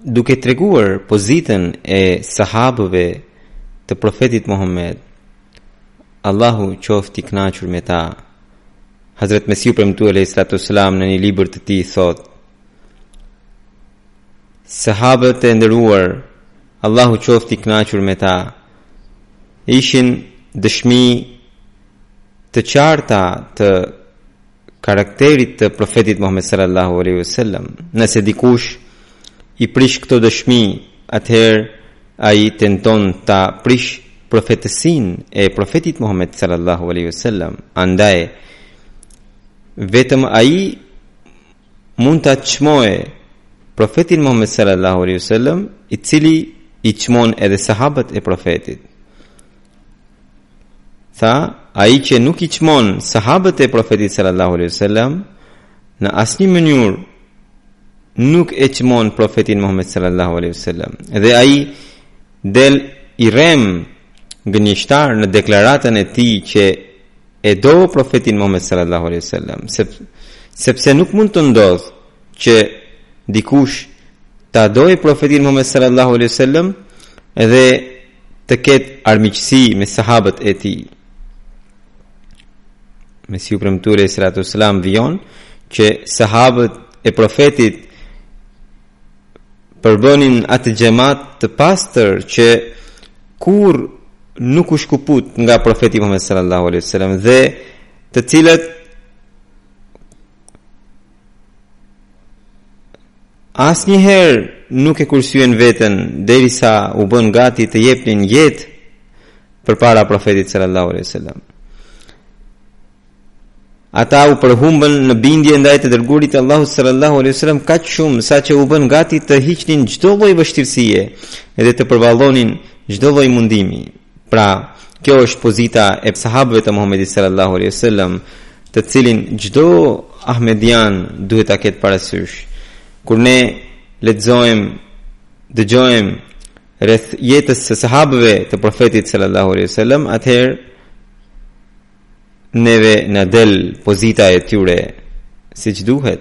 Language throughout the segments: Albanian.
Duke treguar pozitën e sahabëve të profetit Muhammed, Allahu qoftë i kënaqur me ta. Hazrat Mesihu i Premtuar alejhi salatu wasalam në një libër të tij thotë Sahabët e nderuar Allahu qoftë i kënaqur me ta Ishin dëshmi të qarta të karakterit të profetit Muhammed sallallahu alaihi wasallam. Nëse dikush i prish këto dëshmi, atëherë ai tenton ta prishë profetësinë e profetit Muhammed sallallahu alaihi wasallam. Andaj vetëm ai mund ta çmojë profetin Muhammed sallallahu alaihi wasallam, i cili i çmon edhe sahabët e profetit. Tha, ai që nuk i çmon sahabët e Profetit sallallahu alaihi wasallam në asnjë mënyrë nuk e çmon Profetin Muhammed sallallahu alaihi wasallam. Dhe ai del i rremë gënjeshtar në deklaratën e tij që e do Profetin Muhammed sallallahu alaihi wasallam, sepse nuk mund të ndodhë që dikush ta dojë Profetin Muhammed sallallahu alaihi wasallam dhe të ketë armiqësi me sahabët e tij. Mesihu i Premtuar alejhi salatu selam vijon që sahabët e profetit përbënin atë xhemat të pastër që kurrë nuk u shkuput nga profeti Muhammed sallallahu alaihi wasallam dhe të cilët asnjëherë nuk e kursyen veten derisa u bënë gati të jepnin jetë përpara profetit sallallahu alaihi wasallam. Ata u përhumbën në bindje ndaj të dërguarit të Allahut sallallahu alaihi wasallam kaq shumë saqë u bënë gati të hiqnin çdo lloj vështirësie dhe të përballonin çdo lloj mundimi. Pra, kjo është pozita e sahabëve të Muhamedit sallallahu alaihi wasallam, të cilin çdo ahmedian duhet ta ketë parasysh. Kur ne lexojmë, dëgjojmë rreth jetës së sahabëve të profetit sallallahu alaihi wasallam, atëherë neve na del pozita e tyre siç duhet.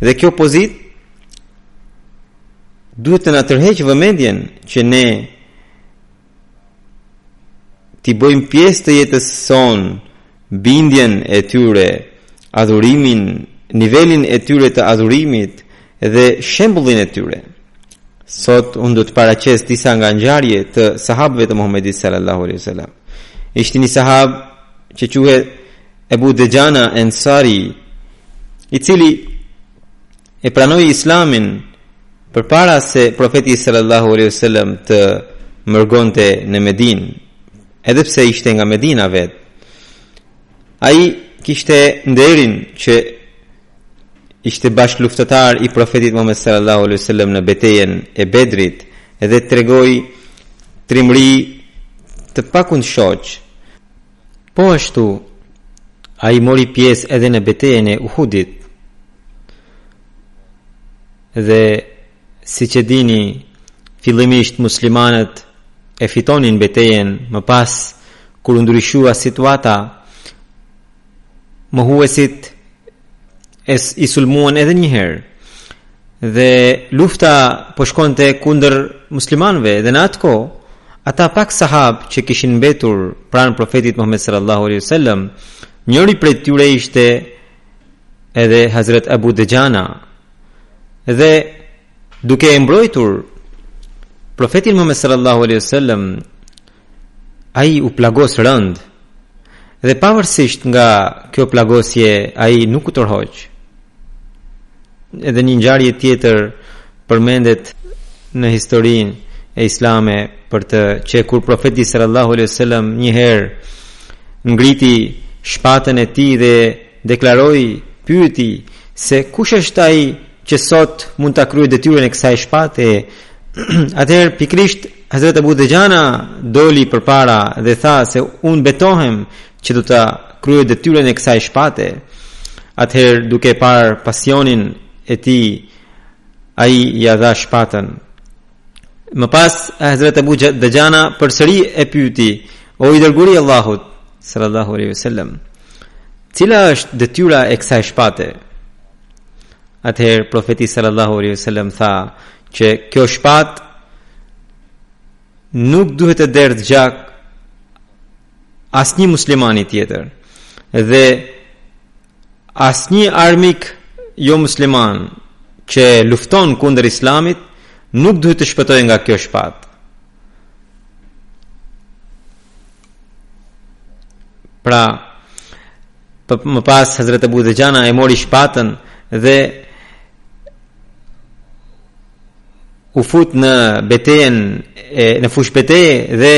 Dhe kjo pozitë duhet të na tërheqë vëmendjen që ne t'i bëjmë pjesë të jetës sonë bindjen e tyre, adhurimin, nivelin e tyre të adhurimit dhe shembullin e tyre. Sot unë do të paraqes disa nga ngjarje të sahabëve të Muhamedit sallallahu alaihi wasallam. Ishte një sahab që quhet Ebu Duxhana Ensari, i cili e pranoi Islamin përpara se profeti sallallahu alaihi wasallam të mërgonte në Medinë, edhe pse ishte nga Medina vet. Ai kishte nderin që ishte bashkëluftëtar i profetit Muhammed sallallahu alaihi wasallam në betejën e Bedrit dhe tregoi trimëri të pakundshoq Po ashtu, ai mori pjesë edhe në betejën e Uhudit. Dhe siç e dini, fillimisht muslimanët e fitonin betejën, më pas kur u ndryshua situata, mohuesit i sulmuan edhe një herë. Dhe lufta po shkonte kundër muslimanëve dhe në atë kohë ata pak sahabë që kishin mbetur pranë profetit Muhammed sallallahu alaihi wasallam, njëri prej tyre ishte edhe Hazrat Abu Dexhana. Dhe duke e mbrojtur profetin Muhammed sallallahu alaihi wasallam ai u plagos rëndë dhe pavarësisht nga kjo plagosje ai nuk u tërhoq. Edhe një ngjarje tjetër përmendet në historinë islame për të që kur profeti sallallahu alejhi wasallam një herë ngriti shpatën e tij dhe deklaroi pyeti se kush është ai që sot mund ta kryejë detyrën e kësaj shpate, atëherë pikërisht Hazrat Abu Dexhana doli përpara dhe tha se unë betohem që do ta kryej detyrën e kësaj shpate. Atëherë duke parë pasionin e tij, ai ia dha shpatën. Më pas Hazrat Abu Dexhana përsëri e pyeti, "O i dërguari i Allahut, sallallahu alaihi wasallam, cila është detyra e kësaj shpate?" Atëherë profeti sallallahu alaihi wasallam tha që kjo shpatë nuk duhet të derdhë gjak asnjë muslimani tjetër dhe asnjë armik jomusliman që lufton kundër islamit nuk duhet të shpëtojë nga kjo shpatë. Pra, më pas Hazret Abu Dexhana e mori shpatën dhe u fut në betejë në fushëbetejë dhe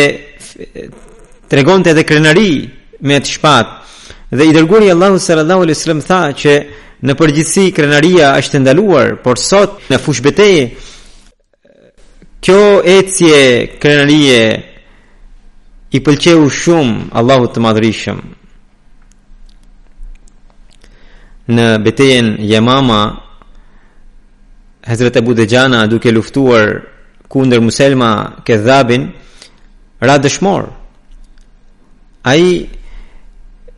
tregonte edhe krenari me atë shpatë. Dhe i dërguari i Allahut sallallahu alaihi wasallam tha që në përgjithësi krenaria është e ndaluar, por sot në fushëbetejë Kjo ecje krenarie i pëlqeu shumë Allahut të Madhërishëm. Në betejën Jamama, Hazrat Abu Duxhana duke luftuar kundër Muselma Kedhabin, ra dëshmor. Ai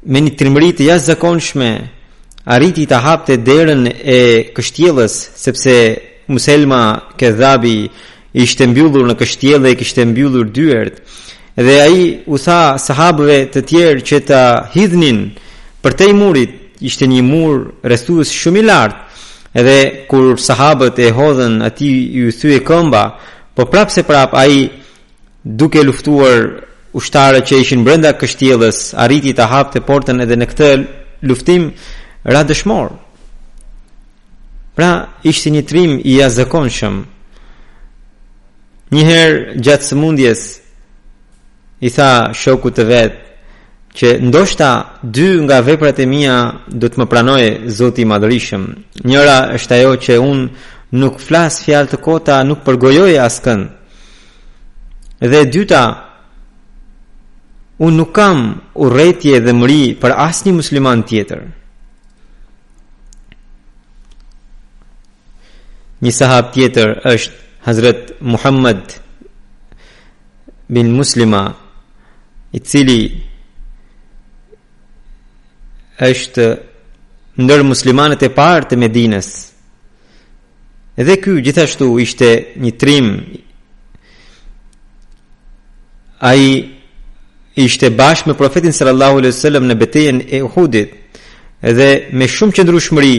me një trimëri të jashtëzakonshme arriti ta hapte derën e kështjellës sepse Muselma Kedhabi ishte mbyllur në kështjellë e kishte mbyllur dyert dhe ai u tha sahabëve të tjerë që ta hidhnin përtej murit ishte një mur rrethues shumë i lartë edhe kur sahabët e hodhën atij iu thye këmba po prapëseprapë ai Duke luftuar ushtarët që ishin brenda kështjellës, arriti ta hapte portën edhe në këtë luftim ra dëshmor. Pra, ishte një trim i jashtëzakonshëm. Njëherë gjatë sëmundjes i tha shokut të vet që ndoshta dy nga veprat e mia do të më pranojë Zoti i Madhërishëm. Njëra është ajo që unë nuk flas fjalë të kota, nuk përgojoj askënd. Dhe e dyta, unë nuk kam urrejtje dhe mëri për asnjë musliman tjetër. Një sahab tjetër është Hazret Muhammed bin Muslima, i cili është ndër muslimanët e parë të Medinës. Edhe ky gjithashtu ishte një trim ai ishte bashkë me profetin sallallahu alaihi wasallam në betejën e Uhudit dhe me shumë qëndrueshmëri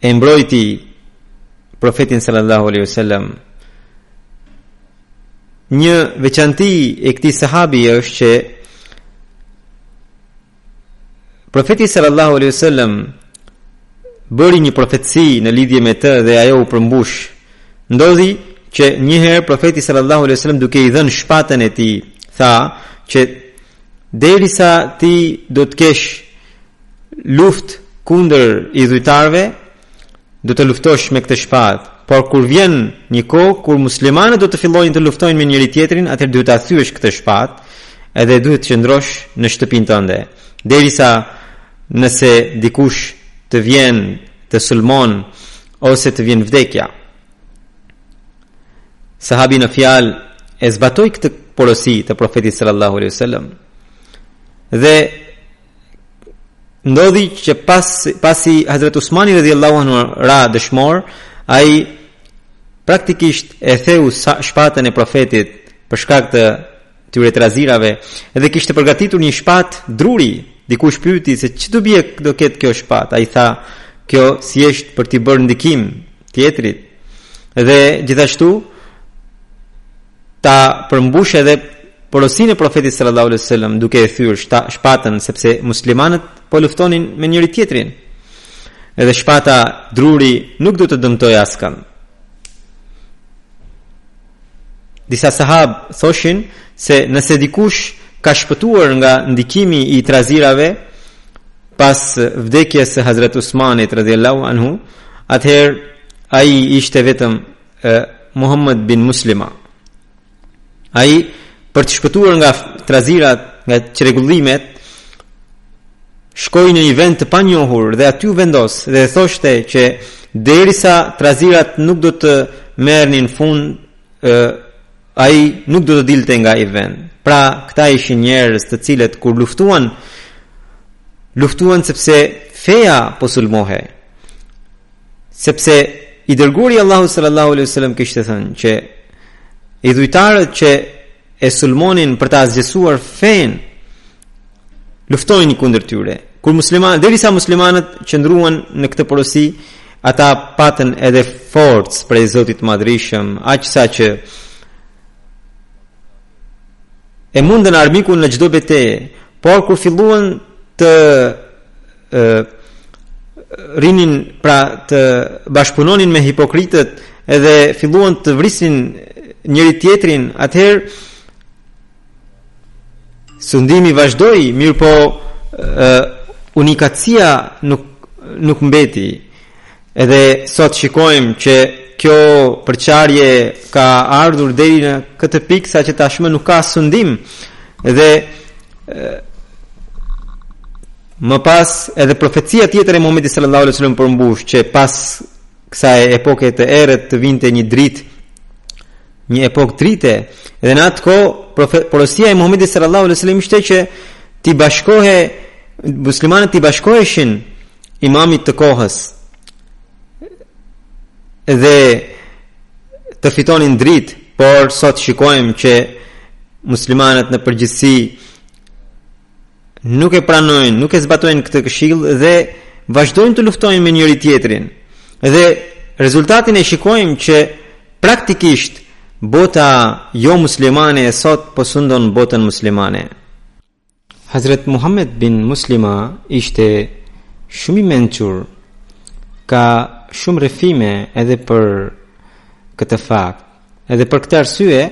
e mbrojti profetin sallallahu alaihi wasallam një veçanti e këtij sahabi është që Profeti sallallahu alaihi wasallam bëri një profeci në lidhje me të dhe ajo u përmbush. Ndodhi që një herë profeti sallallahu alaihi wasallam duke i dhënë shpatën e tij, tha që derisa ti do të kesh luftë kundër idhujtarëve, do të luftosh me këtë shpatë, por kur vjen një kohë kur muslimanët do të fillojnë të luftojnë me njëri-tjetrin, atëherë duhet ta thyesh këtë shpatë, edhe duhet të qëndrosh në shtëpinë tënde. Derisa nëse dikush të vjen të sulmon ose të vjen vdekja. Sahabi në fjalë e zbatoi këtë porosi të profetit sallallahu alaihi wasallam. Dhe ndodhi që pas pasi Hazrat Usmani radhiyallahu anhu ra dëshmor, ai praktikisht e theu shpatën e profetit për shkak të atyre trazirave dhe kishte përgatitur një shpatë druri. Dikush pyeti se ç'dobi do ketë kjo shpatë. Ai tha, kjo siç është për t'i bërë ndikim tjetrit. Dhe gjithashtu ta përmbush edhe porosinë e profetit sallallahu alaihi wasallam duke e thyer shpatën sepse muslimanët po luftonin me njëri-tjetrin edhe shpata druri nuk do të dëmtojë askënd disa sahabë thoshin se nëse dikush ka shpëtuar nga ndikimi i trazirave pas vdekjes së Hazrat Usmanit radhiyallahu anhu atëherë ai ishte vetëm Muhammed bin Muslima. Ai për të shpëtuar nga trazirat, nga çrregullimet, shkoi në një vend të panjohur dhe aty u vendos dhe thoshte që derisa trazirat nuk do të merrnin fund, ë ai nuk do të dilte nga ai vend. Pra, këta ishin njerëz të cilët kur luftuan luftuan sepse feja po sulmohej. Sepse i dërguari i Allahut sallallahu alaihi wasallam kishte thënë që idhujtarët që e sulmonin për ta asgjësuar fenë luftojnë kundër tyre. Kur muslimanët, derisa muslimanët qëndruan në këtë porosi, ata patën edhe forcë prej Zotit të Madhërishëm, aq sa që e mundën armikun në çdo betejë, por kur filluan të ë rrinin pra të bashkëpunonin me hipokritët edhe filluan të vrisnin njëri-tjetrin atëherë sundimi vazhdoi mirëpo unifikacia nuk nuk mbeti edhe sot shikojmë që kjo përçarje ka ardhur deri në këtë pikë saqë tashmë nuk ka sundim dhe Më pas, edhe profecia tjetër e Muhamedit sallallahu alaihi wasallam u përmbush që pas kësaj epoke të errët të vinte një dritë një epokë drite dhe në atë kohë porosia e Muhamedit sallallahu alaihi wasallam ishte që t'i bashkohe muslimanët t'i bashkoheshin imamit të kohës dhe të fitonin dritë por sot shikojmë që muslimanët në përgjithësi nuk e pranojnë, nuk e zbatojnë këtë këshillë dhe vazhdojnë të luftojnë me njëri-tjetrin. Dhe rezultatin e shikojmë që praktikisht bota jomuslimane sot po sundon botën muslimane. Hazret Muhammed bin Muslima ishte shumë i mençur. Ka shumë rrëfime edhe për këtë fakt. Edhe për këtë arsye,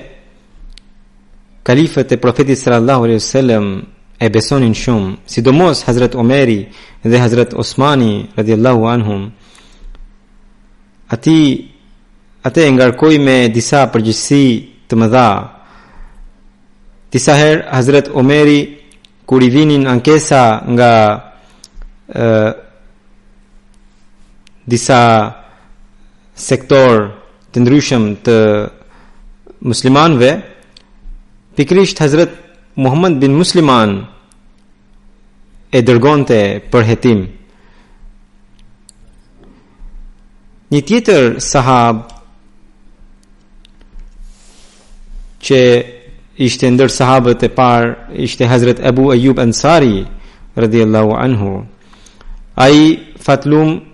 kalifët e profetit sallallahu alaihi wasallam e besonin shumë, sidomos Hazrat Omeri dhe Hazrat Osmani radhiyallahu anhum. Ati atë e ngarkoi me disa përgjegjësi të mëdha. Disa herë Hazrat Omeri kur i vinin ankesa nga ë disa sektorë të ndryshëm të muslimanëve pikërisht Hazrat Muhammad bin Musliman e dërgonte për hetim një tjetër sahab që ishte ndër sahabët e parë ishte Hazrat Abu Ayyub Ansari radhiyallahu anhu ai fatlum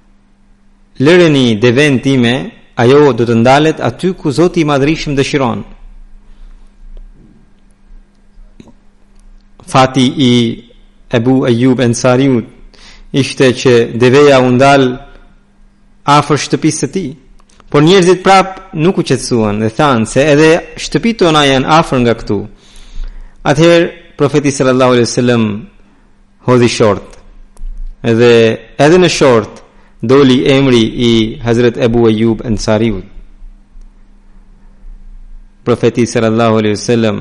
Lëreni devenë time, ajo do të ndalet aty ku Zoti i Madhërishëm dëshiron. Fati i Abu Ajub Ensariut ishte që deveja u ndal afër shtëpisë së tij. Por njerëzit prapë nuk u qetësuan dhe thanë se edhe shtëpitë tona janë afër nga këtu. Atëherë profeti sallallahu alaihi wasallam hodhi short. Dhe edhe në short doli emri i Hazret Abu Ajub Ensariut. Profeti sallallahu alaihi wasallam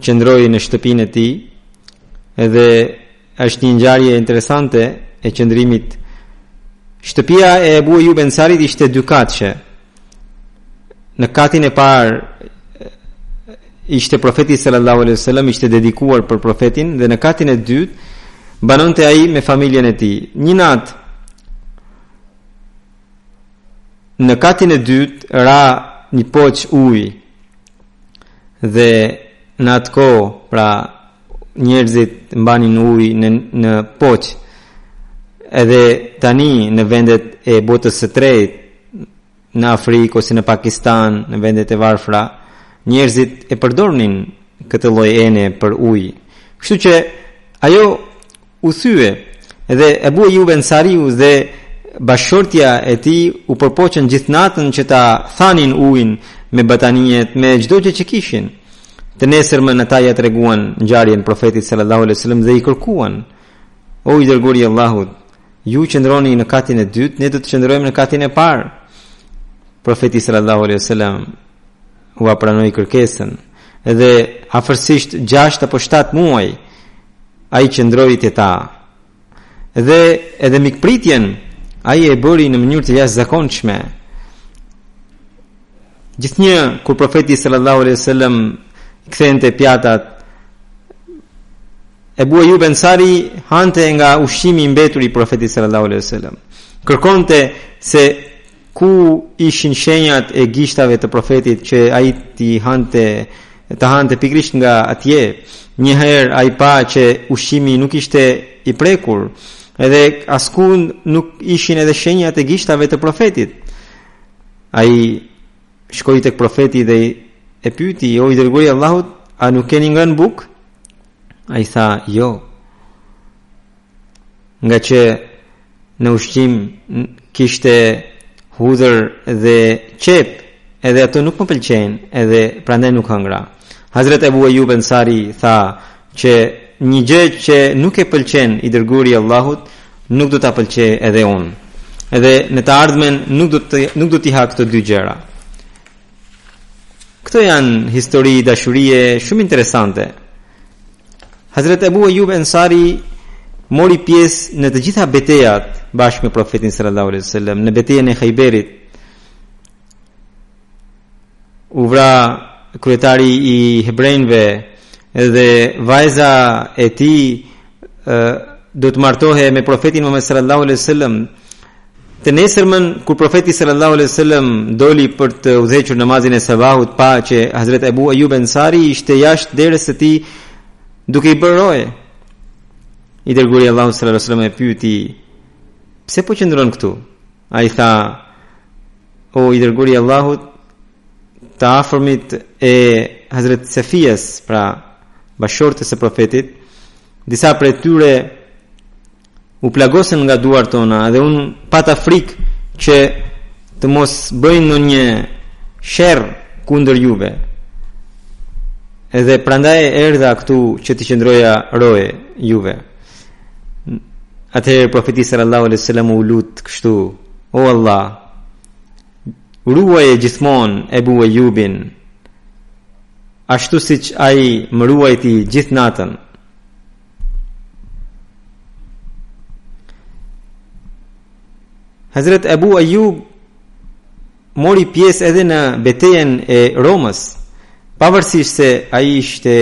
qëndroi në shtëpinë e tij dhe është një ngjarje interesante e qëndrimit. Shtëpia e Abu Ajub Ensarit ishte dykatëshe, në katin e parë ishte profeti sallallahu alaihi wasallam ishte dedikuar për profetin dhe në katin e dytë banonte ai me familjen e tij. Një natë në katin e dytë ra një poç ujë dhe në atë kohë pra njerëzit mbanin ujë në në poç edhe tani në vendet e botës së tretë në Afrikë ose në Pakistan, në vendet e varfra, njerëzit e përdornin këtë lloj ene për ujë. Kështu që ajo u thye dhe Ebu Ejub Ensariu dhe bashkëshortja e tij u përpoqën gjithë natën që ta thanin ujin me batanijet, me çdo gjë që kishin. Të nesërmen ata ia treguan ngjarjen profetit sallallahu alaihi wasallam dhe i kërkuan. O i dërguari i Allahut, Ju qëndroni në katin e dytë, ne do të qëndrojmë në katin e parë. Profeti sallallahu alaihi wasallam ua pranoi kërkesën dhe afërsisht 6 apo 7 muaj ai qëndroi te ta. Dhe edhe mikpritjen ai e bëri në mënyrë të jashtëzakonshme. Gjithnjë kur profeti sallallahu alaihi wasallam kthente pjatat Ebu Ejub Ensari hante nga ushqimi i mbetur i Profetit sallallahu alaihi wasallam. Kërkonte se ku ishin shenjat e gishtave të Profetit që ai t'i hante të hante pikërisht nga atje. Një herë ai pa që ushqimi nuk ishte i prekur, edhe askund nuk ishin edhe shenjat e gishtave të Profetit. Ai shkoi tek profeti dhe e pyeti, o i dërguari i Allahut, a nuk keni ngrënë bukë? Ai tha, jo. Ngaqë në ushqim kishte hudhër dhe qepë, edhe ato nuk më pëlqejnë, edhe prandaj nuk hëngra. Hazret Abu Ayyub Ansari tha, Që një gjë që nuk e pëlqen i dërguari i Allahut, nuk do ta pëlqej edhe unë. Edhe në të ardhmen nuk do të nuk do t'i ha këto dy gjëra. Këto janë histori dashurie shumë interesante. Hazret Abu Ayyub Ansari mori pjesë në të gjitha betejat bashkë me profetin sallallahu alaihi wasallam në betejën e Khayberit u vra kryetari i hebrenjve dhe vajza e tij do të martohej me profetin Muhammed sallallahu alaihi wasallam të nesërmen kur profeti sallallahu alaihi wasallam doli për të udhëhequr namazin e sabahut pa që Hazret Abu Ayyub Ansari ishte jashtë derës së tij duke i bërë roje i dërguari i Allahut sallallahu alaihi wasallam e pyeti pse po qëndron këtu Ai tha, o i dërguari i Allahut, të afërmit e Hazret Sefijes, pra bashkëshortes së profetit, disa prej tyre u plagosën nga duart tona dhe unë pata frikë që të mos bëjnë ndonjë sherr kundër juve. Edhe prandaj erdha këtu që t'i qëndroja roje juve. Atëherë profeti sallallahu alaihi wasallam u lut kështu: O Allah, ruaje gjithmonë Ebu Ejubin, ashtu siç ai më ruajti gjithë natën. Hazret Ebu Ejub mori pjesë edhe në betejën e Romës, pavarësisht se ai ishte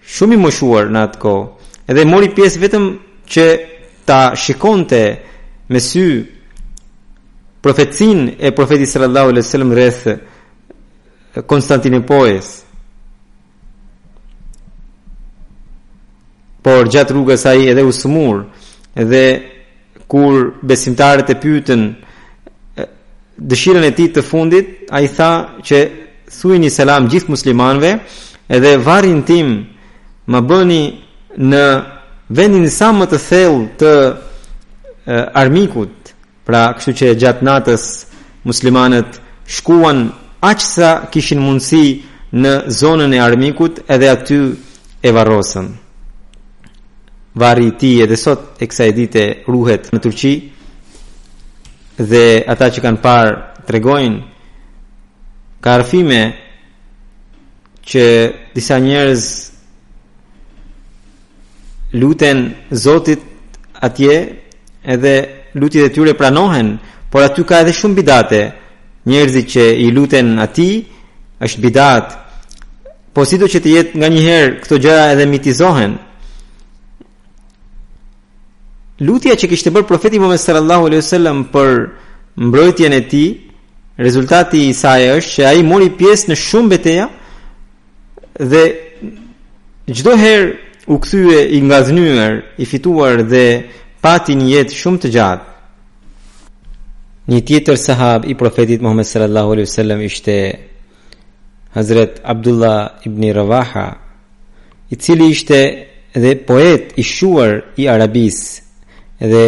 shumë i moshuar në atë kohë, edhe mori pjesë vetëm që ta shikonte me sy profecinë e profetit sallallahu alaihi wasallam rreth Konstantinopojës. Por gjatë rrugës ai edhe u sëmur dhe kur besimtarët e pyetën dëshirën e tij të fundit, ai tha që thuajini selam gjithë muslimanëve, edhe varrin tim ma bëni në vendin sa më të thellë të e, armikut. Pra, kështu që gjatë natës muslimanët shkuan aq sa kishin mundësi në zonën e armikut, edhe aty e varrosën. Varri i tij edhe sot e kësaj dite ruhet në Turqi, Dhe ata që kanë parë tregojnë ka rrëfime që disa njerëz luten Zotit atje edhe lutjet e tyre pranohen, por aty ka edhe shumë bidate. Njerëzit që i luten atij është bidat. Po sido që të jetë nganjëherë këto gjëra edhe mitizohen. Lutja që kishte bërë profeti Muhammed sallallahu alaihi wasallam për mbrojtjen e tij, rezultati i saj është që ai mori pjesë në shumë beteja dhe çdo herë u kthye i ngadhënjyer, i fituar dhe pati një jetë shumë të gjatë. Një tjetër sahab i profetit Muhammed sallallahu alaihi wasallam ishte Hazret Abdullah ibn Rawaha, i cili ishte dhe poet i shquar i Arabisë dhe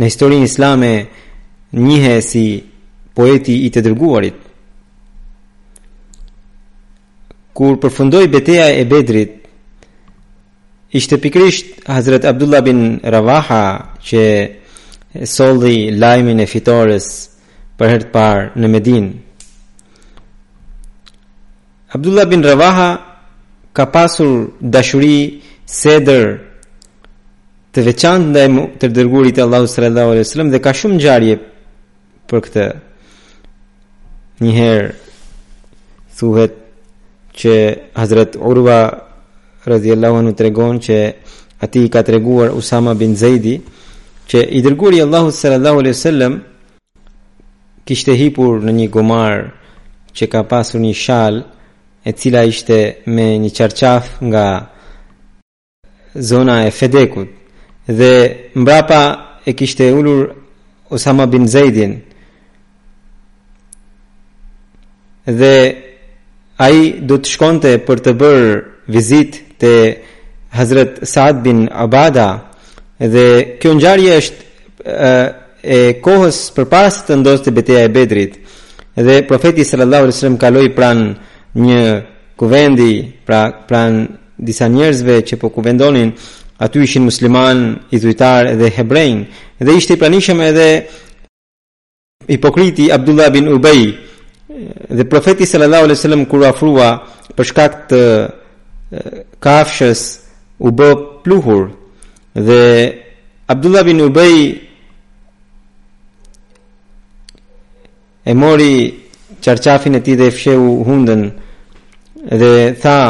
në historinë islame njihet si poeti i të dërguarit. Kur përfundoi beteja e Bedrit, ishte pikërisht Hazret Abdullah bin Rawaha që solli lajmin e fitores për herë të parë në Medinë. Abdullah bin Ravaha ka pasur dashuri sedër të veçantë ndaj të dërguarit të Allahut sallallahu alaihi wasallam dhe ka shumë ngjarje për këtë. Një herë thuhet që Hazrat Urwa radijallahu anhu tregon që atij i ka treguar Usama bin Zejdi që i dërguar i Allahut sallallahu alaihi wasallam kishte hipur në një gomar që ka pasur një shal e cila ishte me një çarçaf nga zona e Fedekut dhe mbrapa e kishte ulur Usama bin Zejdin Dhe ai do të shkonte për të bërë vizitë te Hazrat Saad bin Abada dhe kjo ngjarje është e kohës përpara se të ndodhte beteja e Bedrit dhe profeti sallallahu alaihi wasallam kaloi pranë një kuvendi pra pranë disa njerëzve që po kuvendonin aty ishin musliman, idhujtar dhe hebrej dhe ishte i pranishëm edhe Hipokriti Abdullah bin Ubay dhe profeti sallallahu alaihi wasallam kur u afrua për shkak të kafshës u bë pluhur dhe Abdullah bin Ubay e mori çarçafin e tij dhe e fshehu hundën dhe tha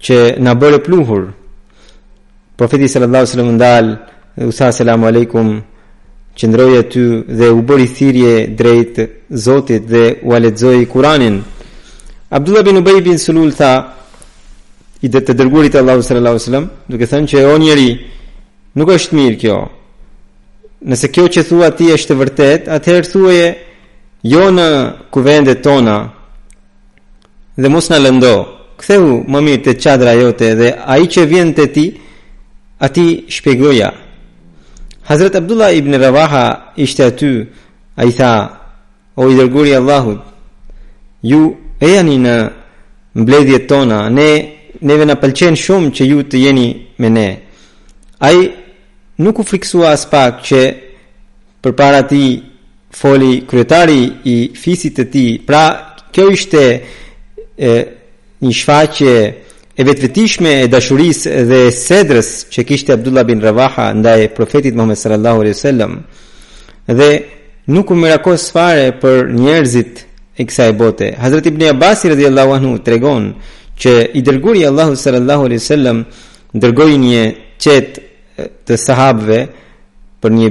që na bëre pluhur Profeti sallallahu alaihi wasallam u ndal dhe u tha selamu alejkum qëndroi aty dhe u bëri thirrje drejt Zotit dhe u lexoi Kur'anin Abdullah bin Ubay bin Sulul tha të dërguarit të Allahut sallallahu alaihi wasallam duke thënë që o njeri nuk është mirë kjo nëse kjo që thua ti është e vërtetë atëherë thuaje jo në kuvendet tona Dhe mos na lëndo, kthehu më mirë te çadra jote dhe ai që vjen te ti, atij shpjegoja. Hazrat Abdullah ibn Rawaha ishte aty, ai tha: O i dërguari i Allahut, ju ejani në mbledhjet tona, ne neve na pëlqen shumë që ju të jeni me ne. Ai nuk u frikësua aspak që përpara tij foli kryetari i fisit të tij. Pra, kjo ishte e, një shfaqje e vetvetishme e dashurisë dhe sedrës që kishte Abdullah bin Rawaha ndaj profetit Muhammed sallallahu alaihi wasallam. Dhe nuk u merakos fare për njerëzit e kësaj bote. Hazrat Ibn Abbas radhiyallahu anhu tregon që i dërguari i Allahut sallallahu alaihi wasallam dërgoi një çetë të sahabëve për një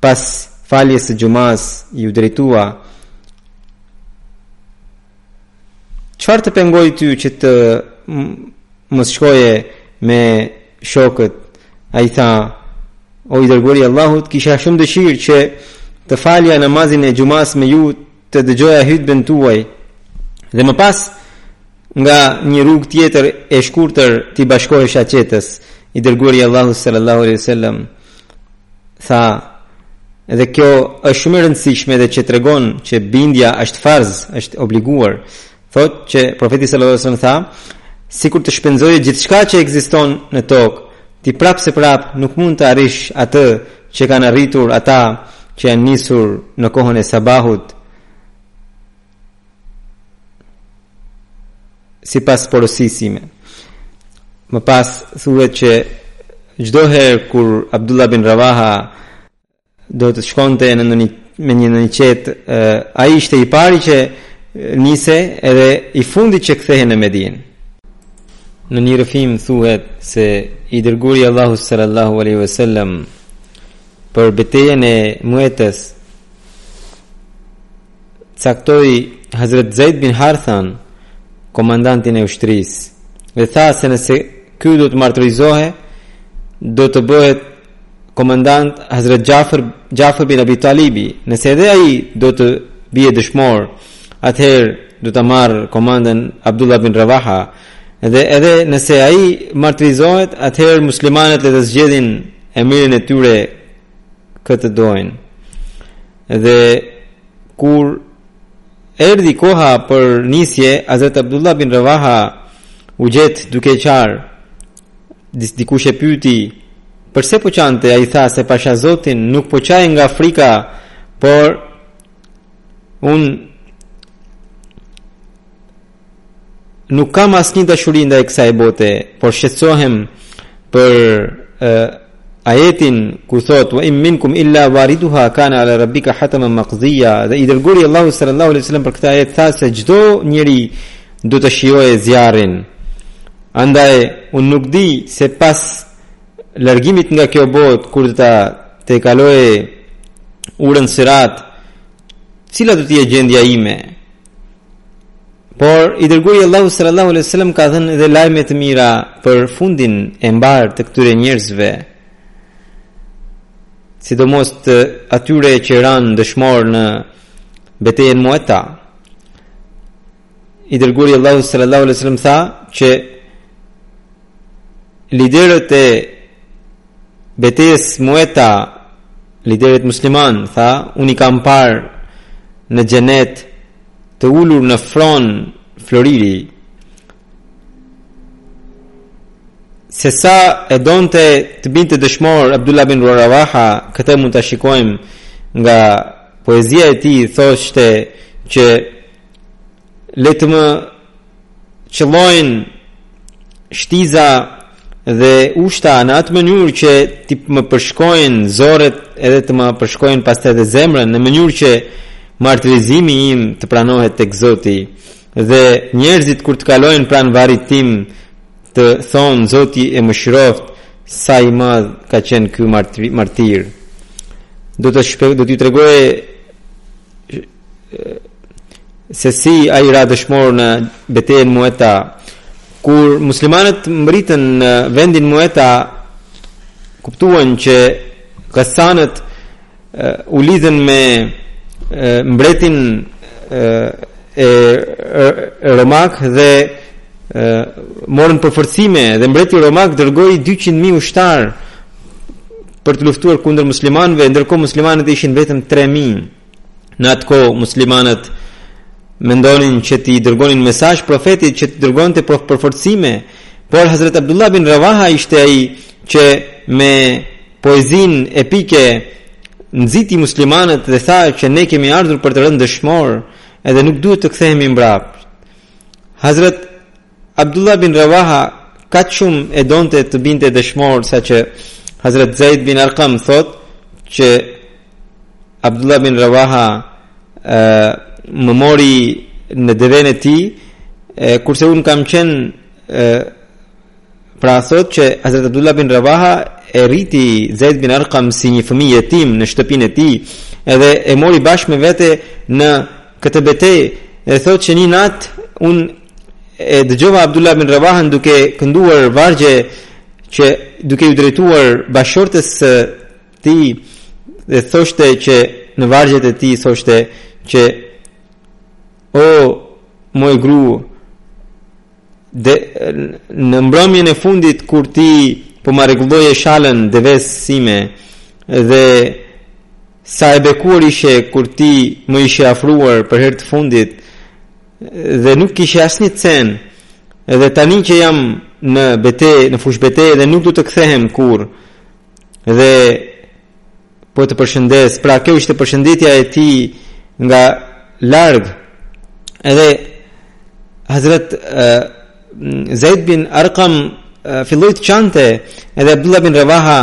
Pas faljes së xhumasë iu drejtua: Çfarë të pengoi ty që të mos shkoje me shokët? Ai tha, o i dërguari i Allahut, kisha shumë dëshirë që të falja namazin e xhumas me ju, të dëgjoja hutben tuaj. Dhe më pas nga një rrugë tjetër e shkurtër t'i bashkohesha çetës. I dërguari i Allahut sallallahu alaihi wasallam. tha dhe kjo është shumë e rëndësishme dhe që tregon që bindja është farz, është obliguar. Thotë që profeti sallallahu alajhi wasallam tha, sikur të shpenzoje gjithçka që ekziston në tokë, ti prapë se prapë nuk mund të arrish atë që kanë arritur ata që janë nisur në kohën e sabahut. sipas porosisë sime. Më pas thuhet që çdo herë kur Abdullah bin Ravaha do të shkonte në një, me një në një çetë, ai ishte i pari që nisej edhe i fundit që kthehej në Medinë. Në një rrëfim thuhet se i dërguari i Allahut sallallahu alaihi wasallam për betejën e Muetës caktoi Hazret Zejd bin Harthan, komandantin e ushtrisë, dhe tha se nëse ky do të martirizohej, do të bëhet komandant Hazret Xhafer, Xhafer bin Abi Talibi, nëse edhe ai do të bjerë dëshmor, atëherë do ta marrë komandën Abdullah bin Ravaha, dhe edhe nëse ai martirizohet, atëherë muslimanët le të zgjedhin emirin e tyre kë të dojnë. Dhe kur erdhi koha për nisje, Hazret Abdullah bin Ravaha u gjet duke qarë, dis dikush e pyeti, përse po qante, ai tha se pasha zotin, nuk po qaj nga frika, por unë Nuk kam asnjë dashuri ndaj kësaj bote, por shqetësohem për ajetin ku thotë wa in minkum illa wariduha kana ala rabbika hataman maqziya dhe i dërguari i Allahut sallallahu alaihi wasallam për këtë ajet tha se çdo njeri do të shijojë zjarrin andaj unë nuk di se pas largimit nga kjo botë kur do ta të kaloj urën sirat cila do të jetë gjendja ime Por i dërguari i Allahut sallallahu alaihi wasallam ka dhënë edhe lajme të mira për fundin e mbarë të këtyre njerëzve. Sidomos të atyre që ranë dëshmorë në betejën Mueta. I dërguari i Allahut sallallahu alaihi wasallam tha që liderët e betejës Mueta, liderët muslimanë tha, unë i kam parë në xhenet të ulur në fron floriri. Se sa e donte të binte dëshmor Abdullah bin Rawaha, këtë mund ta shikojmë nga poezia e tij, thoshte që le të më qëllojnë shtiza dhe ushta në atë mënyrë që t'i më përshkojnë zorrët edhe të më përshkojnë pastaj edhe zemrën në mënyrë që martirizimi im të pranohet tek zoti dhe njerëzit kur të kalojnë pranë varrit tim të thonë zoti e mëshiroftë sa i madh ka qenë ky martir do të shpe, do t'ju tregoj se si ai ra dëshmor në betejën mueta, kur muslimanët mbërritën në vendin mueta, kuptuan që gasanët u lidhen me mbretin e, Romak dhe morën përforcime dhe mbreti Romak dërgoi 200.000 ushtarë për të luftuar kundër muslimanëve, ndërkohë muslimanët ishin vetëm 3.000. Në atë kohë muslimanët mendonin që t'i dërgonin mesazh profetit që t'i dërgonte përforcime, por Hazrat Abdullah bin Rawaha ishte ai që me poezinë epike nxiti muslimanët dhe tha që ne kemi ardhur për të rënë dëshmorë, edhe nuk duhet të kthehemi mbrapsht. Hazrat Abdullah bin Rawaha kaq shumë e donte të binte dëshmor saqë Hazrat Zaid bin Arqam thotë që Abdullah bin Rawaha e, më mori në devenë e tij e, kurse unë kam qenë e, pra thotë që Hazrat Abdullah bin Rawaha e rriti Zaid bin Arqam si një fëmijë jetim në shtëpinë e tij edhe e mori bashkë me vete në Këtë betejë e thotë që një natë unë e dëgjova Abdullah bin Ravahën duke kënduar vargje që duke iu drejtuar bashkëshortes së tij dhe thoshte që në vargjet e tij thoshte që o moj grua dhe në mbrëmjen e fundit kur ti po ma rregulloje shalën devesë sime dhe Sa e bekuar ishe kur ti më ishe afruar për herë të fundit dhe nuk kishe asnjë cen. Dhe tani që jam në betejë, në fushëbetejë dhe nuk do të kthehem kurrë. Dhe po të përshëndes. Pra kjo ishte përshëndetja e tij nga larg. Edhe Hazret Zaid bin Arqam filloi të qante edhe Abdullah bin Rawaha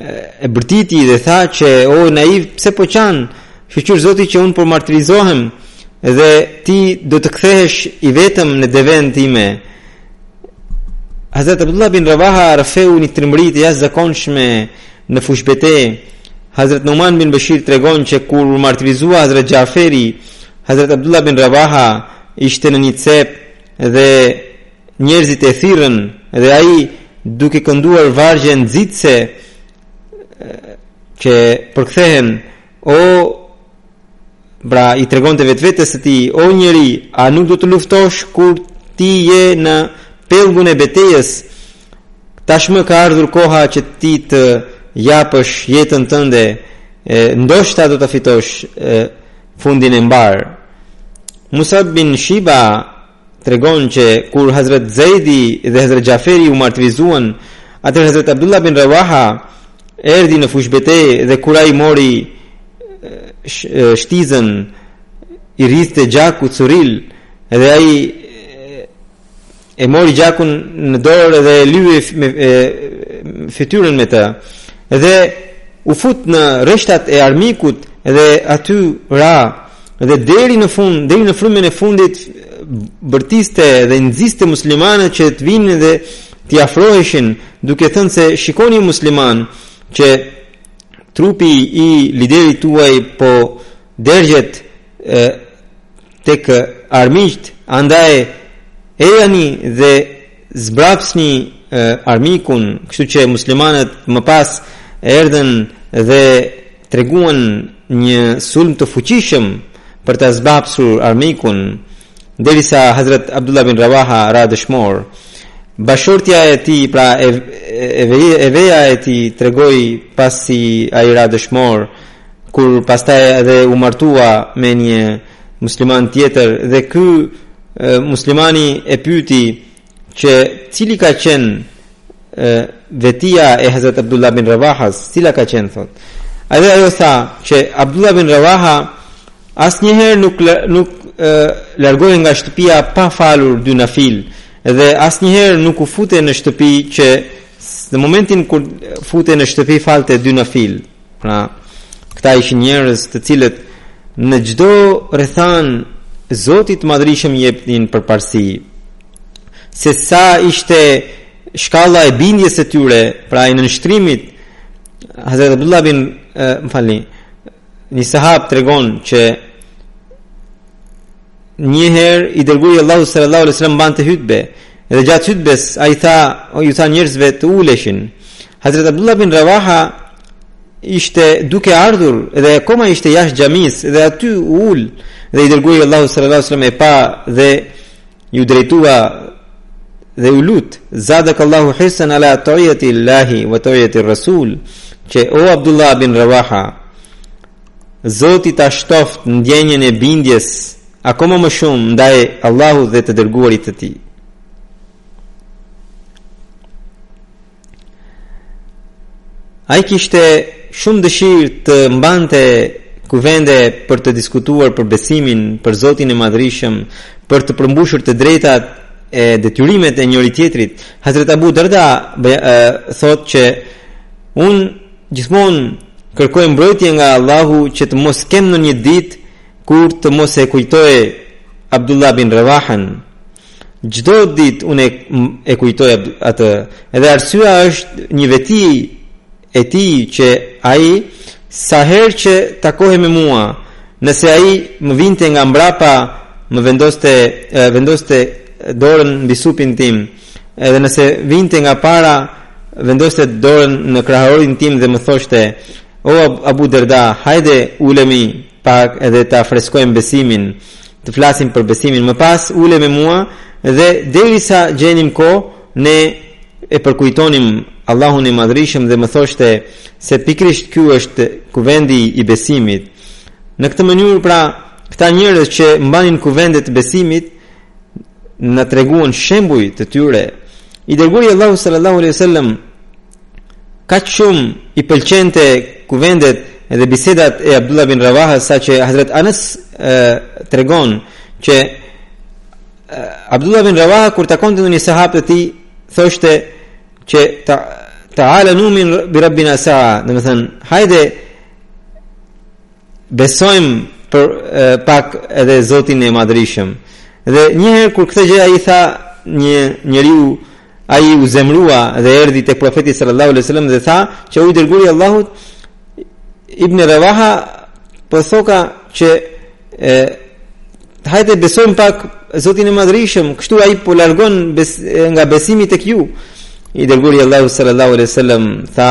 e bërtiti dhe tha që o naiv pse po qan shqyr zoti që unë po martirizohem dhe ti do të kthehesh i vetëm në devën time Hazrat Abdullah bin Rawaha rrëfeu një trimëri të jashtëzakonshme në fushëbetejë Hazrat Numan bin Bashir tregon që kur u martirizua Hazrat Jaferi Hazrat Abdullah bin Rawaha ishte në një cep dhe njerëzit e thirrën dhe ai duke kënduar vargje nxitëse që përkthehen o pra i tregonte vetvetes së tij o njeri a nuk do të luftosh kur ti je në pellgun e betejës tashmë ka ardhur koha që ti të japësh jetën tënde e, ndoshta do ta fitosh e, fundin e mbarë. Musab bin Shiba tregon që kur Hazret Zejdi dhe Hazret Gjaferi u martirizuan, atëherë Hazret Abdullah bin Rawaha erdhi në fushëbetejë dhe kur ai mori shtizën i rridhte gjaku të suril dhe ai e mori gjakun në dorë dhe e leu me e, fytyrën me të dhe u fut në rreshtat e armikut dhe aty ra dhe deri në fund deri në frymën e fundit bërtiste dhe nxiste muslimanët që të vinin dhe t'i afroheshin duke thënë se shikoni o muslimanë që trupi i liderit tuaj po dergjet tek armiqtë, andaj ejani dhe zbrapsni armikun, kështu që muslimanët më pas erdhën dhe treguan një sulm të fuqishëm për ta zbrapsur armikun, derisa Hazrat Abdullah bin Rawaha ra dëshmor. Bashkëshortja e tij, pra e e, e, e veja e tij tregoi pasi ai ra dëshmor, Kur pastaj edhe u martua me një musliman tjetër dhe ky muslimani e pyeti që cila ka qenë vetia e Hazrat Abdullah bin Rawahas, cila ka qenë thotë. Edhe ajo tha që Abdullah bin Rawaha asnjëherë nuk nuk largohej nga shtëpia pa falur dy nafil dhe asnjëherë nuk u futte në shtëpi që në momentin kur futej në shtëpi falte dy nafil. Pra, këta ishin njerëz të cilët në çdo rrethanë Zotit të Madhërishëm jepnin përparësi. Se sa ishte shkalla e bindjes së tyre, pra e nënshtrimit Hazrat Abdullah bin, më falni, një sahab tregon që Një herë i dërguari Allahut sallallahu alaihi wasallam mbante hutbe dhe gjatë hutbes ai tha, u tha njerëzve të uleshin. Hazrat Abdullah bin Rawaha ishte duke ardhur dhe akoma ishte jashtë xhamisë dhe aty u ul dhe i dërguari Allahut sallallahu alaihi wasallam e pa dhe iu drejtua dhe u lut zadak Allahu hirsan ala tawa'iyati Allahi wa tawa'iyati Rasul që o Abdullah bin Rawaha Zoti ta shtoftë ndjenjën e bindjes akoma më shumë ndaj Allahut dhe të dërguarit të tij. Ai kishte shumë dëshirë të mbante kuvende për të diskutuar për besimin, për Zotin e Madhërishëm, për të përmbushur të drejtat e detyrimet e njëri-tjetrit. Hazrat Abu Darda thotë që unë Gjithmonë kërkoj mbrojtje nga Allahu që të mos kem ndonjë ditë kur të mos e kujtoj Abdullah bin Ravahan. Çdo ditë unë e kujtoj atë. Edhe arsyeja është një veti e tij që ai sa herë që takohej me mua, nëse ai më vinte nga mbrapa, më vendoste, vendoste dorën mbi supin tim, Edhe nëse vinte nga para, vendoste dorën në kraharorin tim dhe më thoshte, O Abu Derda, hajde ulemi pak edhe ta freskojmë besimin, të flasim për besimin. Më pas ulej me mua dhe derisa gjenim kohë, ne e përkujtonim Allahun e madhërishëm dhe më thoshte se pikërisht ky është kuvendi i besimit. Në këtë mënyrë pra, këta njerëz që mbanin kuvende të besimit, na treguan shembuj të tyre. I dërguari Allahut sallallahu alaihi wasallam kaq shumë i pëlqente kuvendet dhe bisedat e Abdullah bin Rawaha saqë Hazrat Anas tregon që Abdullah bin Rawaha kur takonte ndonjë sahab të tij thoshte që ta ta ala numin bi rabbina sa'a domethënë hajde Besojmë për e, pak edhe Zotin e Madhërishëm. Dhe një herë kur këtë gjë ia tha një njeriu ai u zemërua dhe erdhi tek profeti sallallahu alaihi wasallam dhe tha që o i dërguari Allahut Ibn Rawaha po thoka që e, hajde besojmë pak Zotin e Madhërishëm, kështu ai po largon bes, nga besimi tek ju. I dërguari Allahut sallallahu alaihi wasallam tha,